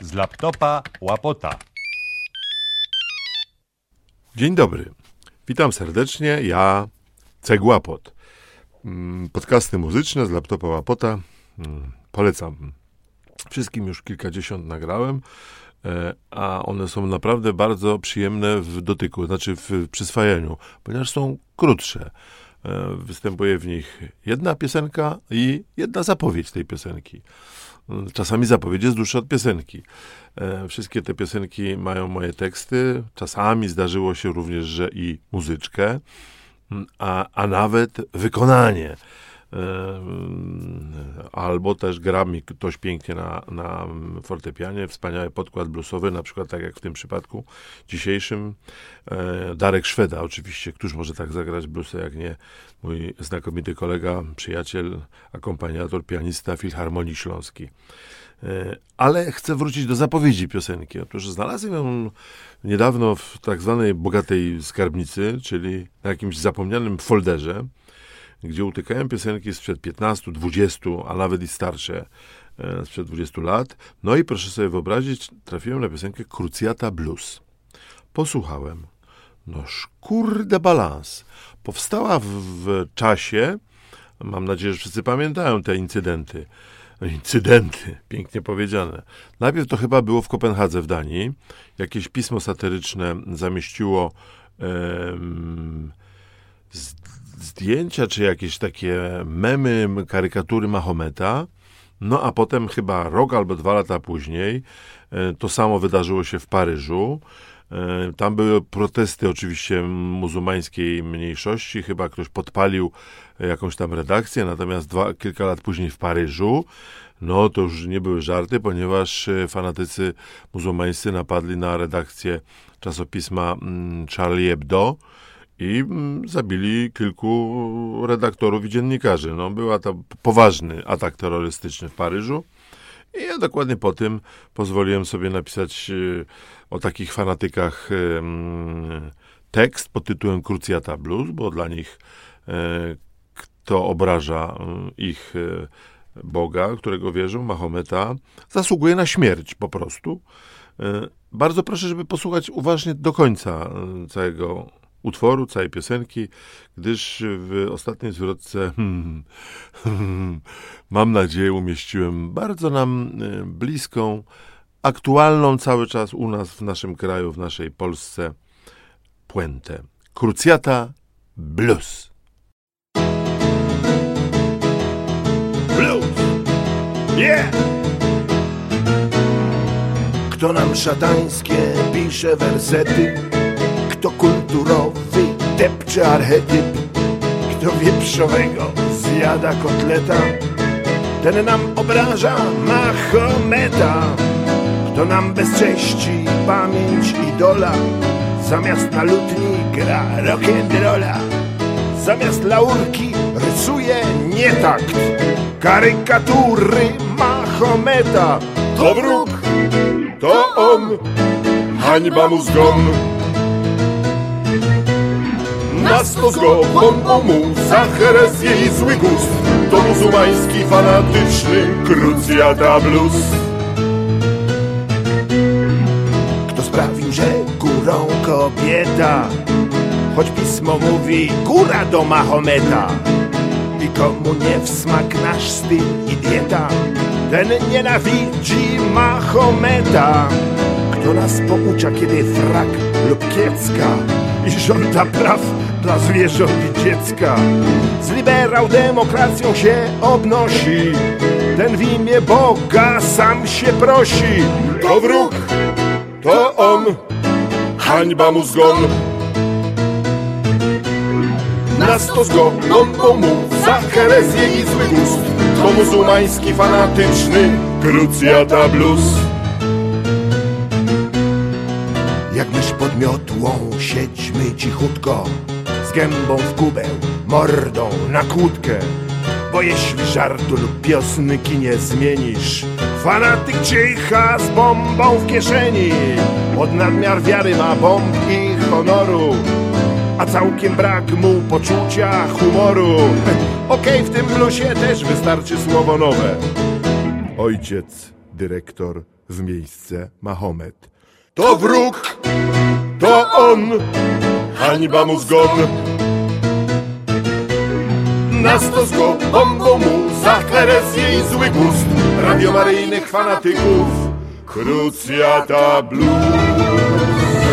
z laptopa łapota. Dzień dobry. Witam serdecznie. Ja, Cegłapot. Mm, Podcasty muzyczne z laptopa Łapota. Mm, Polecam. Wszystkim już kilkadziesiąt nagrałem, e, a one są naprawdę bardzo przyjemne w dotyku, znaczy w przyswajaniu, ponieważ są krótsze. E, Występuje w nich jedna piosenka i jedna zapowiedź tej piosenki. Mm, Czasami zapowiedź jest dłuższa od piosenki. E, Wszystkie te piosenki mają moje teksty. Czasami zdarzyło się również, że i muzyczkę, mm, a, a nawet wykonanie. Albo też gra mi ktoś pięknie na, na fortepianie, wspaniały podkład bluesowy, na przykład tak jak w tym przypadku dzisiejszym. E, Darek Szweda oczywiście, któż może tak zagrać bluesy, jak nie mój znakomity kolega, przyjaciel, akompaniator, pianista Filharmonii Śląskiej. E, Ale chcę wrócić do zapowiedzi piosenki. Otóż znalazłem ją niedawno w tak zwanej bogatej skarbnicy, czyli na jakimś zapomnianym folderze, gdzie utykają piosenki sprzed 15, 20, a nawet i starsze, e, sprzed 20 lat. No i proszę sobie wyobrazić, trafiłem na piosenkę Cruciata Blues. Posłuchałem. Noż kurde balans. Powstała w, w czasie, mam nadzieję, że wszyscy pamiętają te incydenty. Incydenty, pięknie powiedziane. Najpierw to chyba było w Kopenhadze w Danii. Jakieś pismo satyryczne zamieściło z- zdjęcia, czy jakieś takie memy, karykatury Mahometa. No a potem chyba rok albo dwa lata później e, to samo wydarzyło się w Paryżu. E, Tam były protesty oczywiście muzułmańskiej mniejszości, chyba ktoś podpalił e, jakąś tam redakcję, natomiast dwa, kilka lat później w Paryżu, no to już nie były żarty, ponieważ fanatycy muzułmańscy napadli na redakcję czasopisma mm, Charlie Hebdo i mm, zabili kilku redaktorów i dziennikarzy. No, była to poważny atak terrorystyczny w Paryżu. I ja dokładnie po tym pozwoliłem sobie napisać e, o takich fanatykach e, mm, tekst pod tytułem Cruciata Blues, bo dla nich e, kto obraża ich Boga, którego wierzą, Mahometa, zasługuje na śmierć po prostu. Bardzo proszę, żeby posłuchać uważnie do końca całego utworu, całej piosenki, gdyż w ostatniej zwrotce hmm, hmm, mam nadzieję umieściłem bardzo nam e, bliską, aktualną cały czas u nas w naszym kraju, w naszej Polsce puentę. Cruciata Blues. Blues! Yeah! Kto nam szatańskie pisze wersety, kto kulturowy depcze archetyp, kto wieprzowego zjada kotleta, ten nam obraża Mahometa. Kto nam bezcześci pamięć idola, zamiast na lutni gra rock'n'rolla. Zamiast laurki rysuje nietakt. Karykatury Mahometa. To wróg, to on. Hańba mu zgon Nas to zgon mu Za herezję i zły gust. To muzułmański fanatyczny Krucjata blues. Kto sprawił, że górą kobieta? Choć pismo mówi góra do Mahometa I komu nie w smak nasz styl i dieta Ten nienawidzi Mahometa. Kto nas poucza kiedy frak lub kiecka I żąda praw dla zwierząt i dziecka. Z liberał demokracją się obnosi. Ten w imię Boga sam się prosi. To wróg, to on Hańba mu zgon nas to zgodną pomów za herezję i zły gust. To muzułmański fanatyczny Krucjata blues miotłą siedźmy cichutko Z gębą w kubeł, mordą na kłódkę Bo jeśli żartu lub piosenki nie zmienisz Fanatyk czyha z bombą w kieszeni Od nadmiar wiary ma bomb i honoru a całkiem brak mu poczucia humoru. Okej, w tym bluesie też wystarczy słowo nowe. Ojciec, dyrektor, w miejsce Mahomet. To wróg, to on, hańba mu zgon. Na stos go bombą mu za heresję i zły gust radiomaryjnych fanatyków. Krucjata Blues.